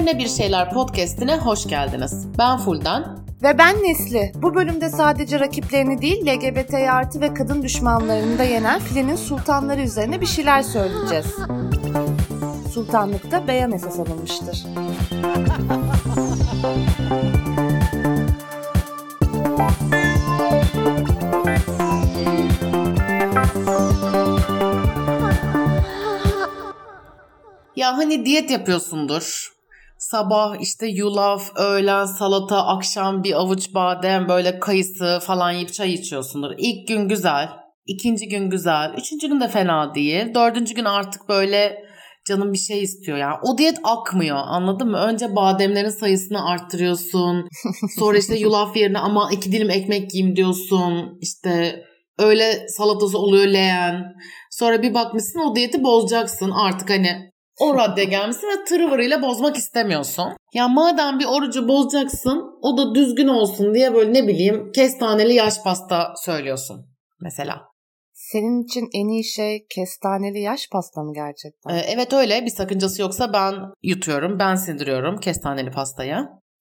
Üzerine Bir Şeyler podcastine hoş geldiniz. Ben Fulden. Ve ben Nesli. Bu bölümde sadece rakiplerini değil LGBT artı ve kadın düşmanlarını da yenen filenin sultanları üzerine bir şeyler söyleyeceğiz. Sultanlıkta beyan esas alınmıştır. Ya hani diyet yapıyorsundur. Sabah işte yulaf, öğlen salata, akşam bir avuç badem, böyle kayısı falan yiyip çay içiyorsundur. İlk gün güzel, ikinci gün güzel, üçüncü gün de fena değil. Dördüncü gün artık böyle canım bir şey istiyor yani. O diyet akmıyor anladın mı? Önce bademlerin sayısını arttırıyorsun. Sonra işte yulaf yerine ama iki dilim ekmek yiyeyim diyorsun. İşte öyle salatası oluyor leğen. Sonra bir bakmışsın o diyeti bozacaksın artık hani o raddeye gelmişsin ve tırıvırıyla bozmak istemiyorsun. Ya madem bir orucu bozacaksın o da düzgün olsun diye böyle ne bileyim kestaneli yaş pasta söylüyorsun mesela. Senin için en iyi şey kestaneli yaş pasta mı gerçekten? Ee, evet öyle bir sakıncası yoksa ben yutuyorum ben sindiriyorum kestaneli pastayı.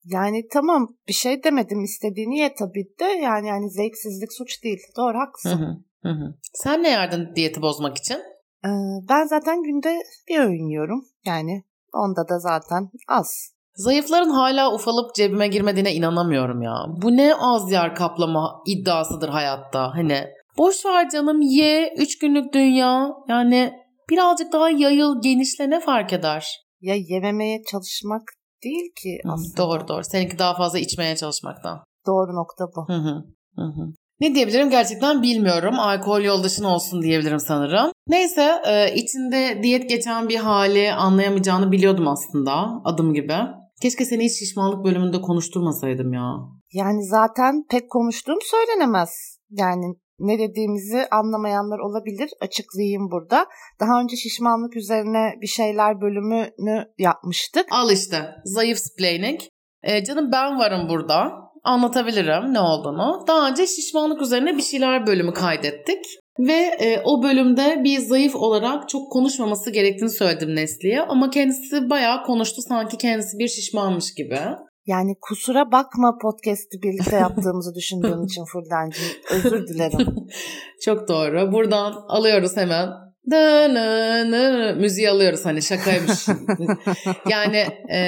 Yani tamam bir şey demedim istediğini ye tabii de yani yani zevksizlik suç değil. Doğru haklısın. Hı hı, hı. Sen ne yerdin diyeti bozmak için? Ee, ben zaten günde bir öğün yiyorum. Yani onda da zaten az. Zayıfların hala ufalıp cebime girmediğine inanamıyorum ya. Bu ne az yer kaplama iddiasıdır hayatta. Hani boş ver canım ye 3 günlük dünya. Yani birazcık daha yayıl genişle ne fark eder? Ya yememeye çalışmak değil ki aslında. Doğru doğru. Seninki daha fazla içmeye çalışmaktan. Doğru nokta bu. Hı hı. Hı hı. Ne diyebilirim gerçekten bilmiyorum. Alkol yoldaşın olsun diyebilirim sanırım. Neyse e, içinde diyet geçen bir hali anlayamayacağını biliyordum aslında adım gibi. Keşke seni hiç şişmanlık bölümünde konuşturmasaydım ya. Yani zaten pek konuştuğum söylenemez. Yani ne dediğimizi anlamayanlar olabilir. Açıklayayım burada. Daha önce şişmanlık üzerine bir şeyler bölümünü yapmıştık. Al işte zayıf splaining. E, canım ben varım burada anlatabilirim ne olduğunu. Daha önce şişmanlık üzerine bir şeyler bölümü kaydettik. Ve e, o bölümde bir zayıf olarak çok konuşmaması gerektiğini söyledim Nesli'ye. Ama kendisi bayağı konuştu sanki kendisi bir şişmanmış gibi. Yani kusura bakma podcast'i birlikte yaptığımızı düşündüğüm için Fulden'cim. Özür dilerim. çok doğru. Buradan alıyoruz hemen. Dö, nö, nö, müziği alıyoruz hani şakaymış. yani e,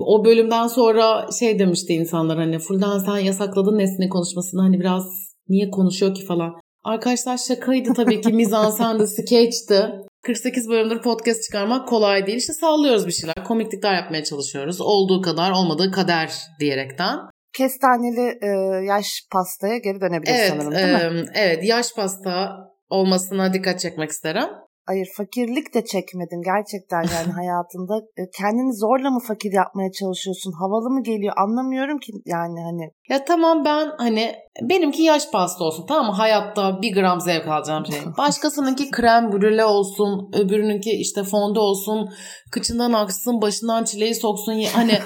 o bölümden sonra şey demişti insanlar hani Fulden sen yasakladın Nesli'nin konuşmasını hani biraz niye konuşuyor ki falan. Arkadaşlar şakaydı tabii ki mizansendi, skeçti. 48 bölümdür podcast çıkarmak kolay değil. İşte sallıyoruz bir şeyler. Komiklikler yapmaya çalışıyoruz. Olduğu kadar olmadığı kader diyerekten. Kestaneli e, yaş pastaya geri dönebiliriz evet, sanırım değil e, mi? Evet yaş pasta olmasına dikkat çekmek isterim. Hayır fakirlik de çekmedin gerçekten yani hayatında. E, kendini zorla mı fakir yapmaya çalışıyorsun? Havalı mı geliyor? Anlamıyorum ki yani hani. Ya tamam ben hani benimki yaş pasta olsun tamam mı? Hayatta bir gram zevk alacağım şey. Başkasınınki krem brüle olsun. Öbürününki işte fonda olsun. Kıçından aksın, başından çileği soksun. Hani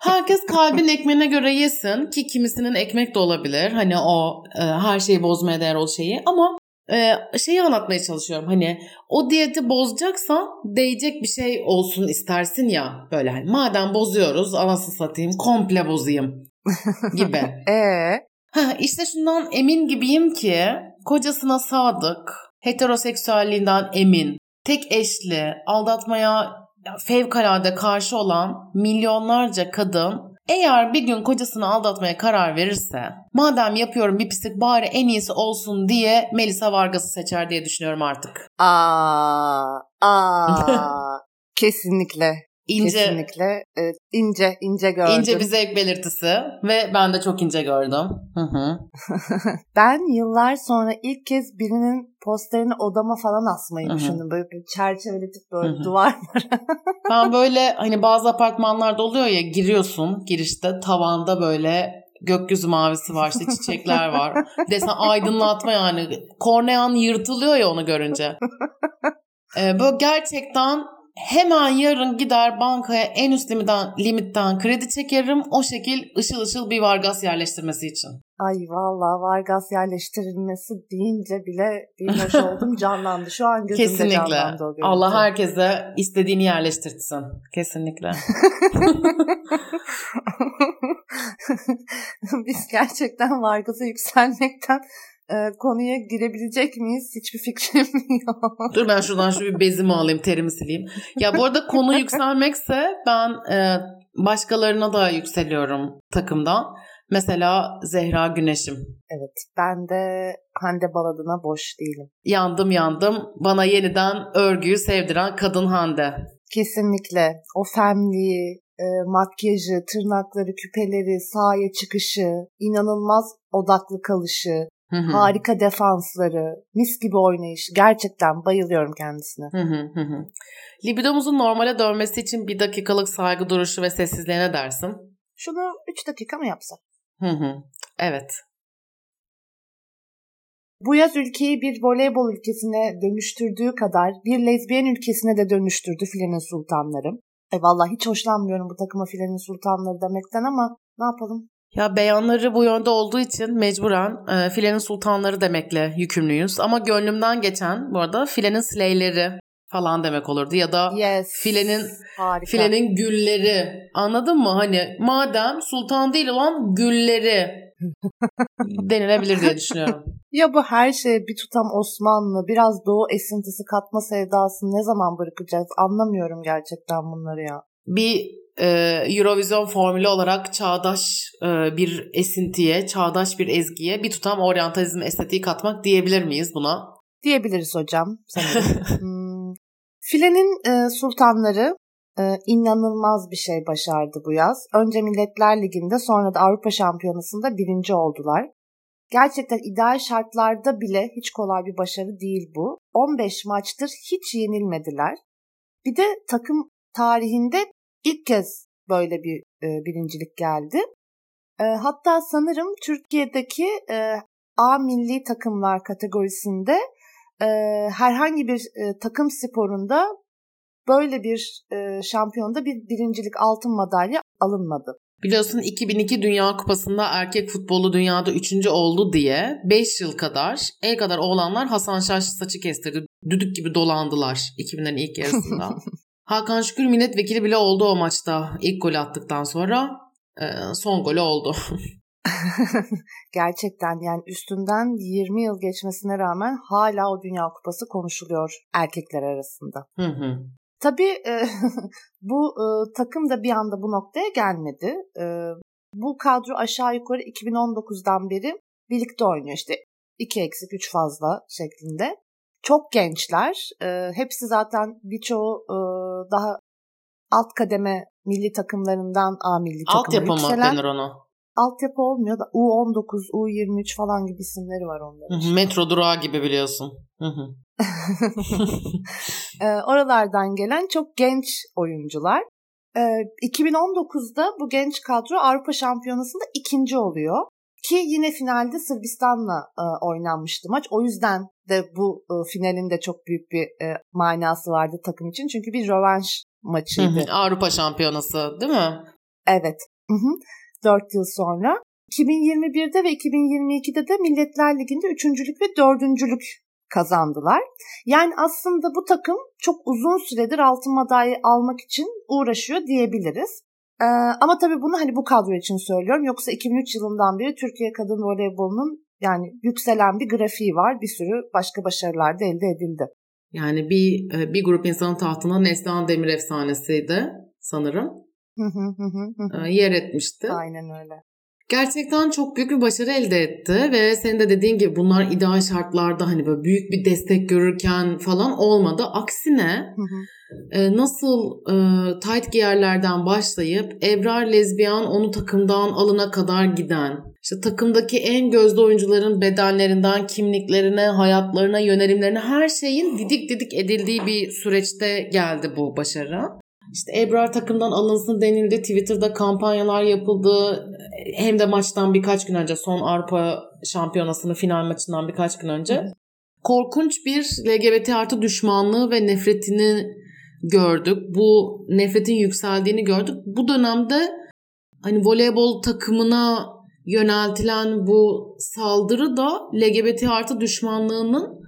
herkes kalbin ekmeğine göre yesin. Ki kimisinin ekmek de olabilir. Hani o e, her şeyi bozmaya değer o şeyi. Ama e, şeyi anlatmaya çalışıyorum. Hani o diyeti bozacaksa değecek bir şey olsun istersin ya. Böyle hani madem bozuyoruz anasını satayım komple bozayım gibi. Ee? Ha, işte şundan emin gibiyim ki kocasına sadık, heteroseksüelliğinden emin, tek eşli, aldatmaya fevkalade karşı olan milyonlarca kadın eğer bir gün kocasını aldatmaya karar verirse madem yapıyorum bir pislik bari en iyisi olsun diye Melisa Vargas'ı seçer diye düşünüyorum artık. Aa, aa. Kesinlikle. İnce, Kesinlikle e, ince ince gördüm. İnce bir zevk belirtisi ve ben de çok ince gördüm. Hı hı. ben yıllar sonra ilk kez birinin posterini odama falan asmayı Hı-hı. düşündüm. Böyle bir çerçeveletip böyle Hı-hı. duvar var. ben böyle hani bazı apartmanlarda oluyor ya giriyorsun girişte tavanda böyle gökyüzü mavisi var işte çiçekler var. Desen aydınlatma yani. Kornean yırtılıyor ya onu görünce. Ee, böyle gerçekten hemen yarın gider bankaya en üst limitten, limitten kredi çekerim. O şekil ışıl ışıl bir Vargas yerleştirmesi için. Ay vallahi Vargas yerleştirilmesi deyince bile bir hoş oldum canlandı. Şu an gözümde Kesinlikle. canlandı o görüntü. Allah herkese istediğini yerleştirsin. Kesinlikle. Biz gerçekten Vargas'a yükselmekten e, konuya girebilecek miyiz? Hiçbir fikrim yok. Dur ben şuradan şu bir bezimi alayım, terimi sileyim. Ya bu arada konu yükselmekse ben e, başkalarına da yükseliyorum takımdan. Mesela Zehra Güneş'im. Evet ben de Hande Baladın'a boş değilim. Yandım yandım. Bana yeniden örgüyü sevdiren kadın Hande. Kesinlikle. O femliği, e, makyajı, tırnakları, küpeleri, sahaya çıkışı, inanılmaz odaklı kalışı, Hı hı. harika defansları, mis gibi oynayışı. Gerçekten bayılıyorum kendisine. Hı hı hı. Libidomuzun normale dönmesi için bir dakikalık saygı duruşu ve sessizliğe ne dersin? Şunu 3 dakika mı yapsak? Hı hı. Evet. Bu yaz ülkeyi bir voleybol ülkesine dönüştürdüğü kadar bir lezbiyen ülkesine de dönüştürdü filenin sultanları. E vallahi hiç hoşlanmıyorum bu takıma filenin sultanları demekten ama ne yapalım? Ya beyanları bu yönde olduğu için mecburen e, filenin sultanları demekle yükümlüyüz. Ama gönlümden geçen bu arada filenin sleyleri falan demek olurdu. Ya da Yes. filenin Harika. filenin gülleri. Anladın mı? Hani madem sultan değil olan gülleri denilebilir diye düşünüyorum. Ya bu her şeye bir tutam Osmanlı, biraz Doğu esintisi katma sevdasını ne zaman bırakacağız? Anlamıyorum gerçekten bunları ya. Bir e, Eurovision formülü olarak çağdaş e, bir esintiye, çağdaş bir ezgiye bir tutam oryantalizm estetiği katmak diyebilir miyiz buna? Diyebiliriz hocam sanırım. Hmm. Filenin e, sultanları e, inanılmaz bir şey başardı bu yaz. Önce Milletler Ligi'nde sonra da Avrupa Şampiyonası'nda birinci oldular. Gerçekten ideal şartlarda bile hiç kolay bir başarı değil bu. 15 maçtır hiç yenilmediler. Bir de takım tarihinde ilk kez böyle bir e, birincilik geldi. E, hatta sanırım Türkiye'deki e, A milli takımlar kategorisinde e, herhangi bir e, takım sporunda böyle bir e, şampiyonda bir birincilik altın madalya alınmadı. Biliyorsun 2002 Dünya Kupası'nda erkek futbolu dünyada 3. oldu diye 5 yıl kadar el kadar oğlanlar Hasan Şaş saçı kestirdi. Düdük gibi dolandılar 2000'lerin ilk yarısında. Hakan Şükür milletvekili bile oldu o maçta ilk golü attıktan sonra. e, son golü oldu. Gerçekten yani üstünden 20 yıl geçmesine rağmen hala o Dünya Kupası konuşuluyor erkekler arasında. Hı hı. Tabii e, bu e, takım da bir anda bu noktaya gelmedi. E, bu kadro aşağı yukarı 2019'dan beri birlikte oynuyor işte 2 eksik 3 fazla şeklinde. Çok gençler. E, hepsi zaten birçoğu e, daha alt kademe milli takımlarından A milli takıma Altyapı mı denir ona? Altyapı olmuyor da U19, U23 falan gibi isimleri var onların. Hı hı, Metro durağı gibi biliyorsun. Hı hı. e, oralardan gelen çok genç oyuncular. E, 2019'da bu genç kadro Avrupa Şampiyonası'nda ikinci oluyor. Ki yine finalde Sırbistan'la e, oynanmıştı maç. O yüzden de bu e, finalin de çok büyük bir e, manası vardı takım için. Çünkü bir rövanş Hı maçıydı. hı. Avrupa Şampiyonası değil mi? Evet. Hı hı. 4 yıl sonra. 2021'de ve 2022'de de Milletler Ligi'nde üçüncülük ve dördüncülük kazandılar. Yani aslında bu takım çok uzun süredir altın madalya almak için uğraşıyor diyebiliriz. Ee, ama tabii bunu hani bu kadro için söylüyorum. Yoksa 2003 yılından beri Türkiye kadın voleybolunun yani yükselen bir grafiği var. Bir sürü başka başarılar da elde edildi. Yani bir e, bir grup insanın tahtına Neslihan Demir efsanesiydi sanırım. E, Yer etmişti. Aynen öyle. Gerçekten çok büyük bir başarı elde etti ve senin de dediğin gibi bunlar ideal şartlarda hani böyle büyük bir destek görürken falan olmadı. Aksine Hı hı. e, nasıl e, tight giyerlerden başlayıp Ebrar Lezbiyan onu takımdan alına kadar giden, işte takımdaki en gözde oyuncuların bedenlerinden kimliklerine, hayatlarına, yönelimlerine her şeyin didik didik edildiği bir süreçte geldi bu başarı. İşte Ebrar takımdan alınsın denildi. Twitter'da kampanyalar yapıldı. Hem de maçtan birkaç gün önce son Avrupa Şampiyonası'nın final maçından birkaç gün önce. Korkunç bir LGBT artı düşmanlığı ve nefretini gördük. Bu nefretin yükseldiğini gördük. Bu dönemde hani voleybol takımına yöneltilen bu saldırı da LGBT artı düşmanlığının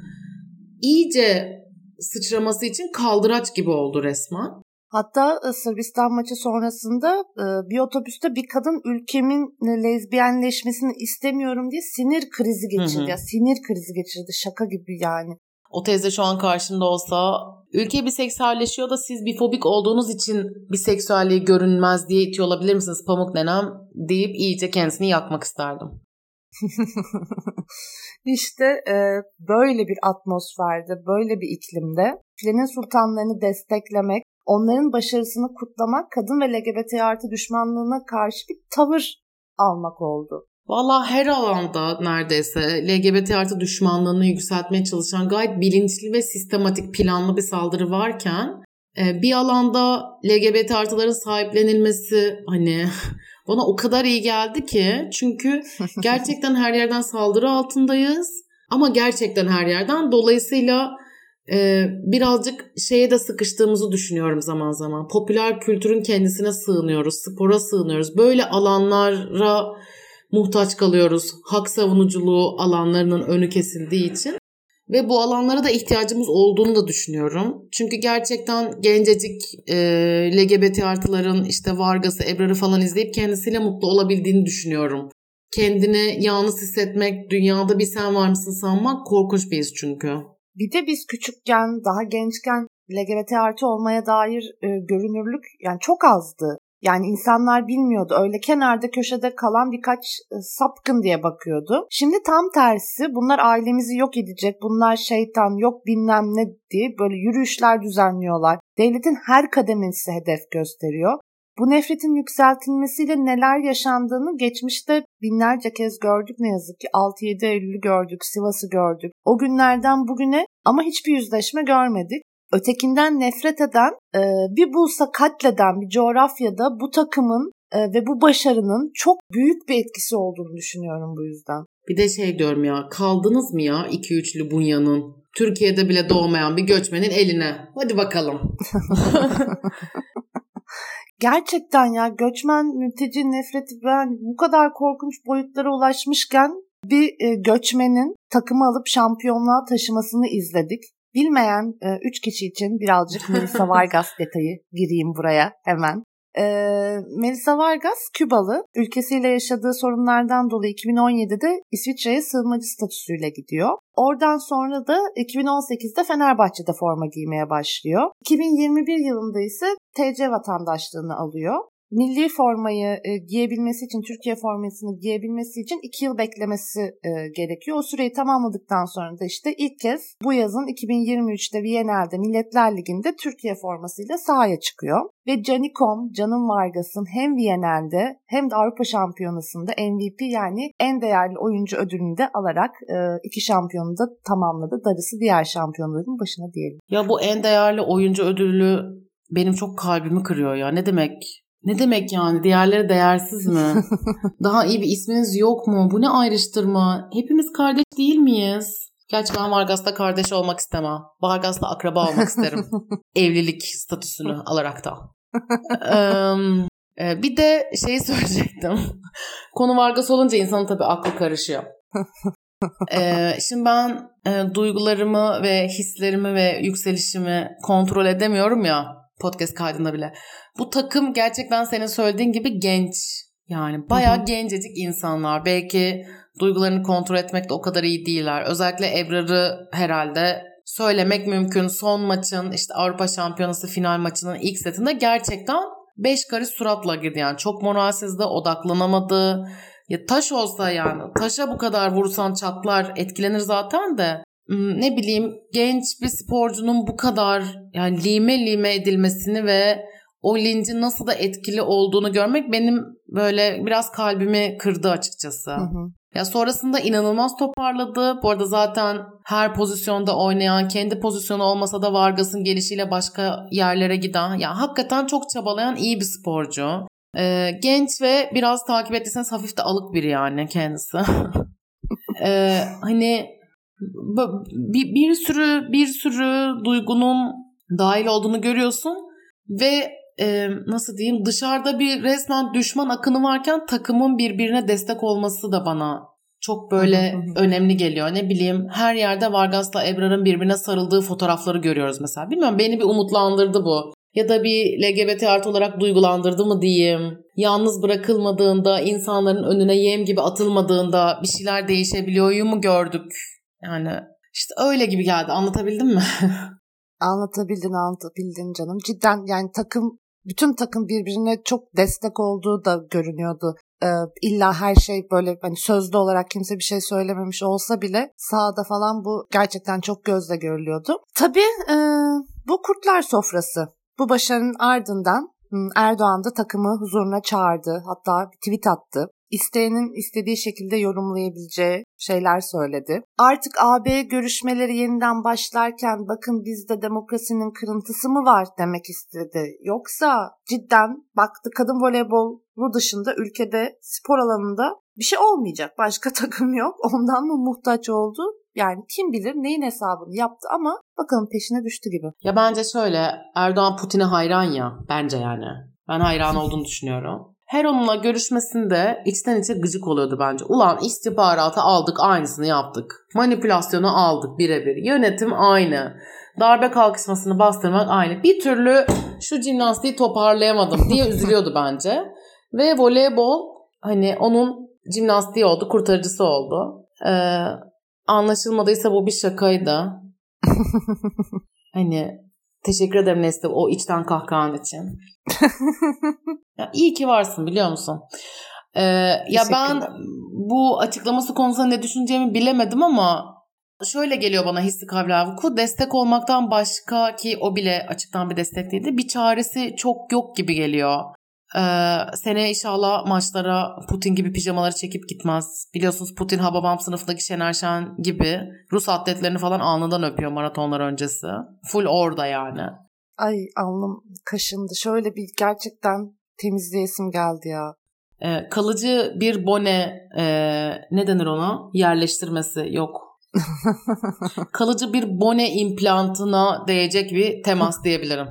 iyice sıçraması için kaldıraç gibi oldu resmen. Hatta e, Sırbistan maçı sonrasında e, bir otobüste bir kadın ülkemin lezbiyenleşmesini istemiyorum diye sinir krizi geçirdi. Hı hı. Ya sinir krizi geçirdi. Şaka gibi yani. O teyze şu an karşımda olsa ülke bir seksüelleşiyor da siz bir fobik olduğunuz için bir seksüelliği görünmez diye itiyor olabilir misiniz pamuk nenem deyip iyice kendisini yakmak isterdim. İşte e, böyle bir atmosferde, böyle bir iklimde filenin sultanlarını desteklemek, onların başarısını kutlamak kadın ve LGBT artı düşmanlığına karşı bir tavır almak oldu. Valla her alanda neredeyse LGBT artı düşmanlığını yükseltmeye çalışan gayet bilinçli ve sistematik planlı bir saldırı varken e, bir alanda LGBT artıların sahiplenilmesi hani bana o kadar iyi geldi ki çünkü gerçekten her yerden saldırı altındayız ama gerçekten her yerden dolayısıyla e, birazcık şeye de sıkıştığımızı düşünüyorum zaman zaman. Popüler kültürün kendisine sığınıyoruz, spora sığınıyoruz. Böyle alanlara muhtaç kalıyoruz. Hak savunuculuğu alanlarının önü kesildiği için. Ve bu alanlara da ihtiyacımız olduğunu da düşünüyorum. Çünkü gerçekten gencecik e, LGBT artıların işte Vargas'ı, Ebrar'ı falan izleyip kendisiyle mutlu olabildiğini düşünüyorum. Kendini yalnız hissetmek, dünyada bir sen var mısın sanmak korkunç bir his çünkü. Bir de biz küçükken, daha gençken LGBT artı olmaya dair e, görünürlük yani çok azdı. Yani insanlar bilmiyordu. Öyle kenarda köşede kalan birkaç e, sapkın diye bakıyordu. Şimdi tam tersi bunlar ailemizi yok edecek, bunlar şeytan yok bilmem ne diye böyle yürüyüşler düzenliyorlar. Devletin her kademesi hedef gösteriyor. Bu nefretin yükseltilmesiyle neler yaşandığını geçmişte binlerce kez gördük ne yazık ki. 6-7 Eylül'ü gördük, Sivas'ı gördük. O günlerden bugüne ama hiçbir yüzleşme görmedik ötekinden nefret eden, e, bir bulsa katleden bir coğrafyada bu takımın e, ve bu başarının çok büyük bir etkisi olduğunu düşünüyorum bu yüzden. Bir de şey diyorum ya kaldınız mı ya iki üçlü bunyanın Türkiye'de bile doğmayan bir göçmenin eline. Hadi bakalım. Gerçekten ya göçmen, mülteci nefreti ben bu kadar korkunç boyutlara ulaşmışken bir e, göçmenin takımı alıp şampiyonluğa taşımasını izledik. Bilmeyen 3 e, kişi için birazcık Melissa Vargas detayı gireyim buraya hemen. E, Melissa Vargas Kübalı. Ülkesiyle yaşadığı sorunlardan dolayı 2017'de İsviçre'ye sığınmacı statüsüyle gidiyor. Oradan sonra da 2018'de Fenerbahçe'de forma giymeye başlıyor. 2021 yılında ise TC vatandaşlığını alıyor milli formayı e, giyebilmesi için, Türkiye formasını giyebilmesi için iki yıl beklemesi e, gerekiyor. O süreyi tamamladıktan sonra da işte ilk kez bu yazın 2023'te Viyana'da Milletler Ligi'nde Türkiye formasıyla sahaya çıkıyor. Ve Canikom, Canım Vargas'ın hem Viyana'da hem de Avrupa Şampiyonası'nda MVP yani en değerli oyuncu ödülünü de alarak e, iki şampiyonu da tamamladı. Darısı diğer şampiyonların başına diyelim. Ya bu en değerli oyuncu ödülü benim çok kalbimi kırıyor ya. Ne demek ne demek yani? Diğerleri değersiz mi? Daha iyi bir isminiz yok mu? Bu ne ayrıştırma? Hepimiz kardeş değil miyiz? Gerçi ben Vargas'la kardeş olmak istemem. Vargas'la akraba olmak isterim. Evlilik statüsünü alarak da. ee, bir de şeyi söyleyecektim. Konu Vargas olunca insanın tabii aklı karışıyor. ee, şimdi ben e, duygularımı ve hislerimi ve yükselişimi kontrol edemiyorum ya podcast kaydında bile. Bu takım gerçekten senin söylediğin gibi genç. Yani bayağı gencecik insanlar. Belki duygularını kontrol etmekte o kadar iyi değiller. Özellikle Ebrar'ı herhalde söylemek mümkün. Son maçın işte Avrupa Şampiyonası final maçının ilk setinde gerçekten beş karış suratla girdi. Yani çok moralsizdi, odaklanamadı. Ya taş olsa yani taşa bu kadar vursan çatlar etkilenir zaten de ne bileyim genç bir sporcunun bu kadar yani lime lime edilmesini ve o lincin nasıl da etkili olduğunu görmek benim böyle biraz kalbimi kırdı açıkçası. Hı hı. Ya sonrasında inanılmaz toparladı. Bu arada zaten her pozisyonda oynayan, kendi pozisyonu olmasa da Vargas'ın gelişiyle başka yerlere giden, ya hakikaten çok çabalayan iyi bir sporcu. Ee, genç ve biraz takip ettiyseniz hafif de alık biri yani kendisi. ee, hani bir, bir sürü bir sürü duygunun dahil olduğunu görüyorsun ve e, nasıl diyeyim dışarıda bir resmen düşman akını varken takımın birbirine destek olması da bana çok böyle önemli geliyor. Ne bileyim her yerde Vargas'la Ebrar'ın birbirine sarıldığı fotoğrafları görüyoruz mesela. Bilmiyorum beni bir umutlandırdı bu. Ya da bir LGBT artı olarak duygulandırdı mı diyeyim. Yalnız bırakılmadığında, insanların önüne yem gibi atılmadığında bir şeyler değişebiliyor mu gördük. Yani işte öyle gibi geldi. Anlatabildim mi? anlatabildin anlatabildin canım. Cidden yani takım bütün takım birbirine çok destek olduğu da görünüyordu. Ee, illa her şey böyle hani sözlü olarak kimse bir şey söylememiş olsa bile sahada falan bu gerçekten çok gözle görülüyordu. Tabii e, bu kurtlar sofrası. Bu başarının ardından Erdoğan da takımı huzuruna çağırdı. Hatta tweet attı isteyenin istediği şekilde yorumlayabileceği şeyler söyledi. Artık AB görüşmeleri yeniden başlarken bakın bizde demokrasinin kırıntısı mı var demek istedi. Yoksa cidden baktı kadın voleybolu dışında ülkede spor alanında bir şey olmayacak. Başka takım yok. Ondan mı muhtaç oldu? Yani kim bilir neyin hesabını yaptı ama bakalım peşine düştü gibi. Ya bence şöyle Erdoğan Putin'e hayran ya bence yani. Ben hayran olduğunu düşünüyorum her onunla görüşmesinde içten içe gıcık oluyordu bence. Ulan istihbaratı aldık aynısını yaptık. Manipülasyonu aldık birebir. Yönetim aynı. Darbe kalkışmasını bastırmak aynı. Bir türlü şu jimnastiği toparlayamadım diye üzülüyordu bence. Ve voleybol hani onun jimnastiği oldu, kurtarıcısı oldu. Ee, anlaşılmadıysa bu bir şakaydı. hani teşekkür ederim Nesli o içten kahkahan için. Ya iyi ki varsın biliyor musun? Ee, ya ben bu açıklaması konusunda ne düşüneceğimi bilemedim ama şöyle geliyor bana hissi kavramı. Destek olmaktan başka ki o bile açıktan bir destek değildi. Bir çaresi çok yok gibi geliyor. Ee, sene inşallah maçlara Putin gibi pijamaları çekip gitmez. Biliyorsunuz Putin Hababam sınıfındaki Şener Şen gibi Rus atletlerini falan alnından öpüyor maratonlar öncesi. Full orada yani. Ay alnım kaşındı. Şöyle bir gerçekten temizleyesim geldi ya. E, kalıcı bir bone e, ne denir ona? Yerleştirmesi yok. kalıcı bir bone implantına değecek bir temas diyebilirim.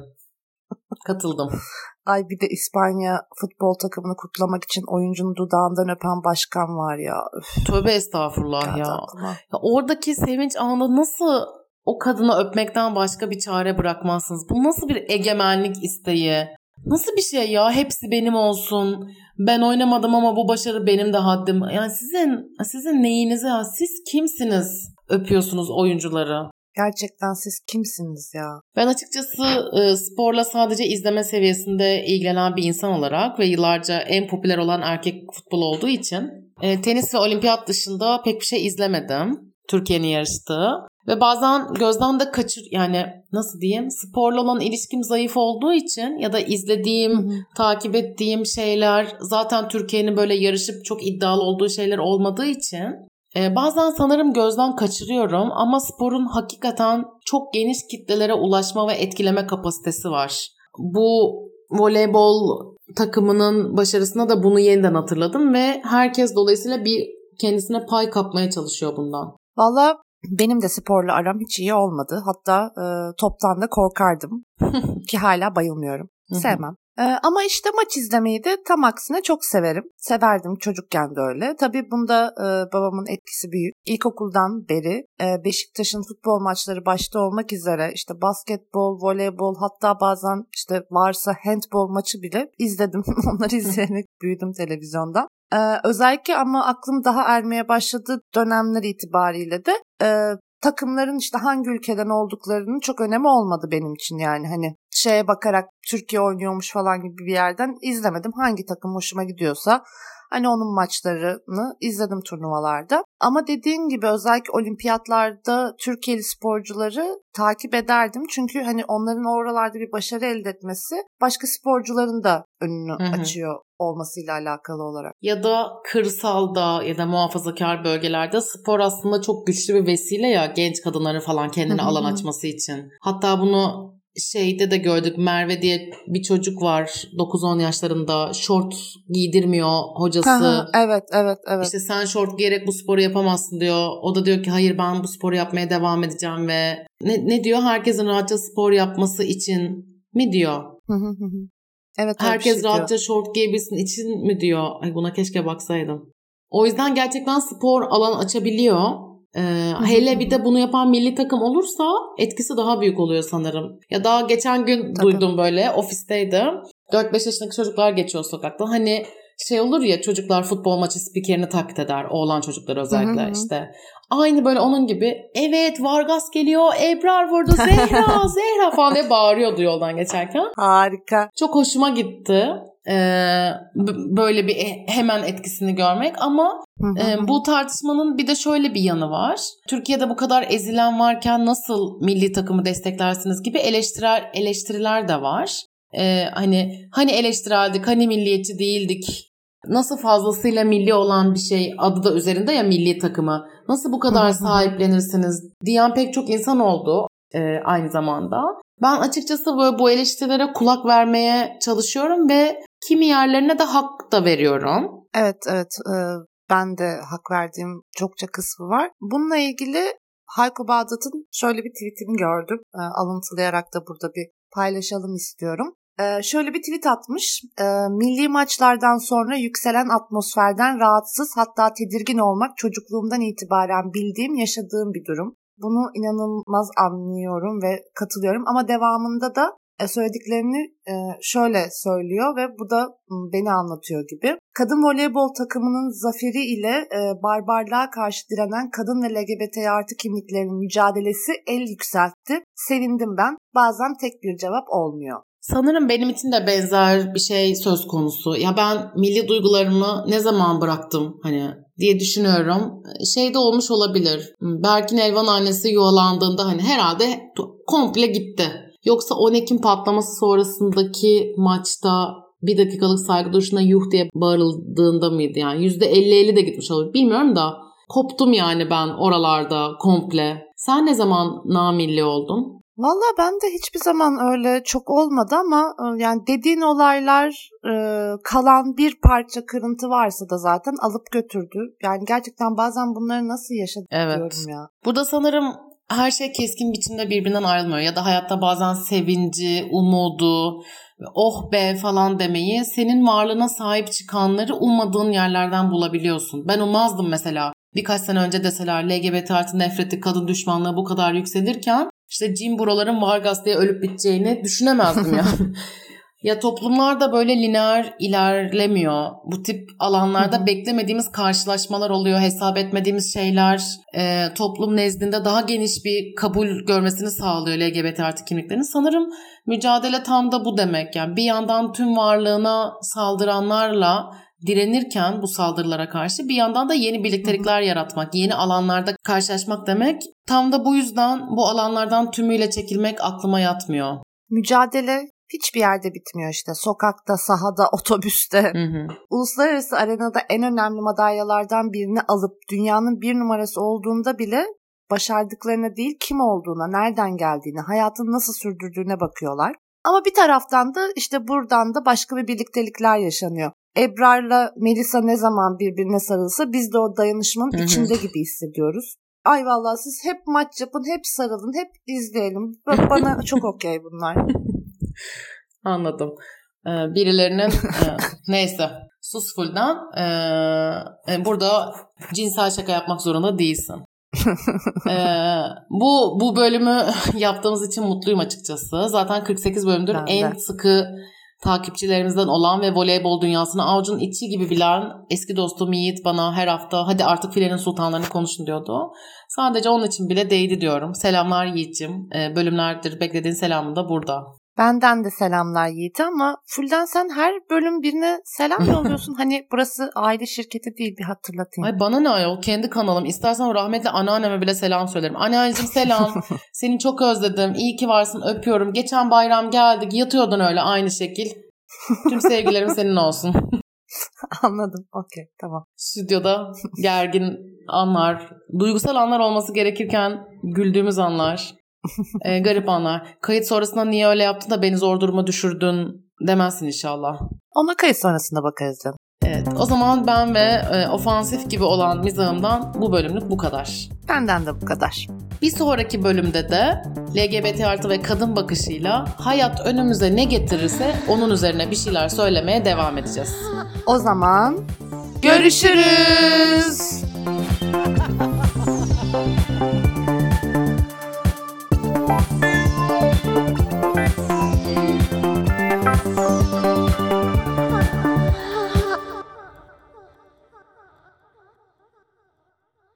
Katıldım. Ay bir de İspanya futbol takımını kutlamak için oyuncunun dudağından öpen başkan var ya. Üf. Tövbe estağfurullah ya. ya. Oradaki sevinç anında nasıl o kadını öpmekten başka bir çare bırakmazsınız? Bu nasıl bir egemenlik isteği? Nasıl bir şey ya? Hepsi benim olsun. Ben oynamadım ama bu başarı benim de haddim. Yani sizin sizin neyinize ya? Siz kimsiniz? Öpüyorsunuz oyuncuları. Gerçekten siz kimsiniz ya? Ben açıkçası e, sporla sadece izleme seviyesinde ilgilenen bir insan olarak ve yıllarca en popüler olan erkek futbol olduğu için e, tenis ve olimpiyat dışında pek bir şey izlemedim. Türkiye'nin yarıştığı. Ve bazen gözden de kaçır yani nasıl diyeyim sporla olan ilişkim zayıf olduğu için ya da izlediğim, Hı-hı. takip ettiğim şeyler zaten Türkiye'nin böyle yarışıp çok iddialı olduğu şeyler olmadığı için e, bazen sanırım gözden kaçırıyorum ama sporun hakikaten çok geniş kitlelere ulaşma ve etkileme kapasitesi var. Bu voleybol takımının başarısına da bunu yeniden hatırladım ve herkes dolayısıyla bir kendisine pay kapmaya çalışıyor bundan. Valla benim de sporla aram hiç iyi olmadı. Hatta e, toptan da korkardım. Ki hala bayılmıyorum. Sevmem. E, ama işte maç izlemeyi de tam aksine çok severim. Severdim çocukken de öyle. Tabii bunda e, babamın etkisi büyük. İlkokuldan beri e, Beşiktaş'ın futbol maçları başta olmak üzere işte basketbol, voleybol hatta bazen işte varsa handbol maçı bile izledim. Onları izleyerek büyüdüm televizyonda. Ee, özellikle ama aklım daha ermeye başladığı dönemler itibariyle de e, takımların işte hangi ülkeden olduklarının çok önemi olmadı benim için yani hani şeye bakarak Türkiye oynuyormuş falan gibi bir yerden izlemedim. Hangi takım hoşuma gidiyorsa Hani onun maçlarını izledim turnuvalarda. Ama dediğin gibi özellikle olimpiyatlarda Türkiye'li sporcuları takip ederdim. Çünkü hani onların oralarda bir başarı elde etmesi başka sporcuların da önünü hı hı. açıyor olmasıyla alakalı olarak. Ya da kırsalda ya da muhafazakar bölgelerde spor aslında çok güçlü bir vesile ya genç kadınların falan kendine alan açması için. Hatta bunu şeyde de gördük Merve diye bir çocuk var 9-10 yaşlarında şort giydirmiyor hocası. evet evet evet. İşte sen şort giyerek bu sporu yapamazsın diyor. O da diyor ki hayır ben bu sporu yapmaya devam edeceğim ve ne, ne diyor herkesin rahatça spor yapması için mi diyor. evet. Herkes şey rahatça diyor. şort giyebilsin için mi diyor. Ay buna keşke baksaydım. O yüzden gerçekten spor alan açabiliyor. Ee, hele bir de bunu yapan milli takım olursa etkisi daha büyük oluyor sanırım. Ya daha geçen gün Tabii. duydum böyle ofisteydim. 4-5 yaşındaki çocuklar geçiyor sokakta. Hani şey olur ya çocuklar futbol maçı spikerini taklit eder. Oğlan çocuklar özellikle Hı hı işte. Aynı böyle onun gibi evet Vargas geliyor Ebrar vurdu Zehra Zehra falan diye bağırıyordu yoldan geçerken. Harika. Çok hoşuma gitti. Ee, böyle bir e- hemen etkisini görmek ama e, bu tartışmanın bir de şöyle bir yanı var. Türkiye'de bu kadar ezilen varken nasıl milli takımı desteklersiniz gibi eleştirel eleştiriler de var. Ee, hani hani eleştireldik, hani milliyetçi değildik. Nasıl fazlasıyla milli olan bir şey adı da üzerinde ya milli takımı. Nasıl bu kadar sahiplenirsiniz diyen pek çok insan oldu e, aynı zamanda. Ben açıkçası böyle bu eleştirilere kulak vermeye çalışıyorum ve kimi yerlerine de hak da veriyorum. Evet evet e, ben de hak verdiğim çokça kısmı var. Bununla ilgili Hayko Bağdat'ın şöyle bir tweetini gördüm. E, alıntılayarak da burada bir paylaşalım istiyorum. E, şöyle bir tweet atmış. E, milli maçlardan sonra yükselen atmosferden rahatsız hatta tedirgin olmak çocukluğumdan itibaren bildiğim, yaşadığım bir durum. Bunu inanılmaz anlıyorum ve katılıyorum ama devamında da e, söylediklerini e, şöyle söylüyor ve bu da beni anlatıyor gibi. Kadın voleybol takımının zaferi ile e, barbarlığa karşı direnen kadın ve LGBT artı kimliklerin mücadelesi el yükseltti. Sevindim ben. Bazen tek bir cevap olmuyor. Sanırım benim için de benzer bir şey söz konusu. Ya ben milli duygularımı ne zaman bıraktım hani diye düşünüyorum. Şey de olmuş olabilir. Berkin Elvan annesi yuvalandığında hani herhalde komple gitti. Yoksa 10 Ekim patlaması sonrasındaki maçta bir dakikalık saygı duruşuna yuh diye bağırıldığında mıydı yani? %50-50 de gitmiş olur. Bilmiyorum da koptum yani ben oralarda komple. Sen ne zaman namilli oldun? Valla ben de hiçbir zaman öyle çok olmadı ama e, yani dediğin olaylar e, kalan bir parça kırıntı varsa da zaten alıp götürdü. Yani gerçekten bazen bunları nasıl yaşadık Evet. diyorum ya. Burada sanırım her şey keskin biçimde birbirinden ayrılmıyor. Ya da hayatta bazen sevinci, umudu, oh be falan demeyi senin varlığına sahip çıkanları ummadığın yerlerden bulabiliyorsun. Ben ummazdım mesela. Birkaç sene önce deseler LGBT artı nefreti, kadın düşmanlığı bu kadar yükselirken işte Jim Bro'ların Vargas diye ölüp biteceğini düşünemezdim yani. Ya toplumlar da böyle lineer ilerlemiyor. Bu tip alanlarda beklemediğimiz karşılaşmalar oluyor. Hesap etmediğimiz şeyler e, toplum nezdinde daha geniş bir kabul görmesini sağlıyor LGBT artı kimliklerin. Sanırım mücadele tam da bu demek. Yani bir yandan tüm varlığına saldıranlarla direnirken bu saldırılara karşı bir yandan da yeni birliktelikler yaratmak, yeni alanlarda karşılaşmak demek. Tam da bu yüzden bu alanlardan tümüyle çekilmek aklıma yatmıyor. Mücadele hiçbir yerde bitmiyor işte. Sokakta, sahada, otobüste. Hı hı. Uluslararası arenada en önemli madalyalardan birini alıp dünyanın bir numarası olduğunda bile başardıklarına değil kim olduğuna, nereden geldiğine, hayatını nasıl sürdürdüğüne bakıyorlar. Ama bir taraftan da işte buradan da başka bir birliktelikler yaşanıyor. Ebrar'la Melisa ne zaman birbirine sarılsa biz de o dayanışmanın Hı hı. içinde gibi hissediyoruz. Ay vallahi siz hep maç yapın, hep sarılın, hep izleyelim. Ba- Bana çok okey bunlar. Anladım. Ee, birilerinin e, neyse sus full'dan e, e, burada cinsel şaka yapmak zorunda değilsin. Ee, bu bu bölümü yaptığımız için mutluyum açıkçası. Zaten 48 bölümdür Ben de. en sıkı takipçilerimizden olan ve voleybol dünyasını avucun içi gibi bilen eski dostum Yiğit bana her hafta hadi artık filenin sultanlarını konuşun diyordu. Sadece onun için bile değdi diyorum. Selamlar Yiğit'cim. Ee, bölümlerdir beklediğin selamın da burada. Benden de selamlar Yiğit'e ama Fulden sen her bölüm birine selam yolluyorsun. hani burası aile şirketi değil bir hatırlatayım. Ay bana ne ayol kendi kanalım. İstersen rahmetli anneanneme bile selam söylerim. Anneanneciğim selam. Seni çok özledim. İyi ki varsın öpüyorum. Geçen bayram geldik yatıyordun öyle aynı şekil. Tüm sevgilerim senin olsun. Anladım. Okey tamam. Stüdyoda gergin anlar, duygusal anlar olması gerekirken güldüğümüz anlar. e, garip anlar. Kayıt sonrasında niye öyle yaptın da beni zor duruma düşürdün demezsin inşallah. Ona kayıt sonrasında bakarız canım. Evet o zaman ben ve e, ofansif gibi olan mizahımdan bu bölümlük bu kadar. Benden de bu kadar. Bir sonraki bölümde de LGBT artı ve kadın bakışıyla hayat önümüze ne getirirse onun üzerine bir şeyler söylemeye devam edeceğiz. O zaman görüşürüz.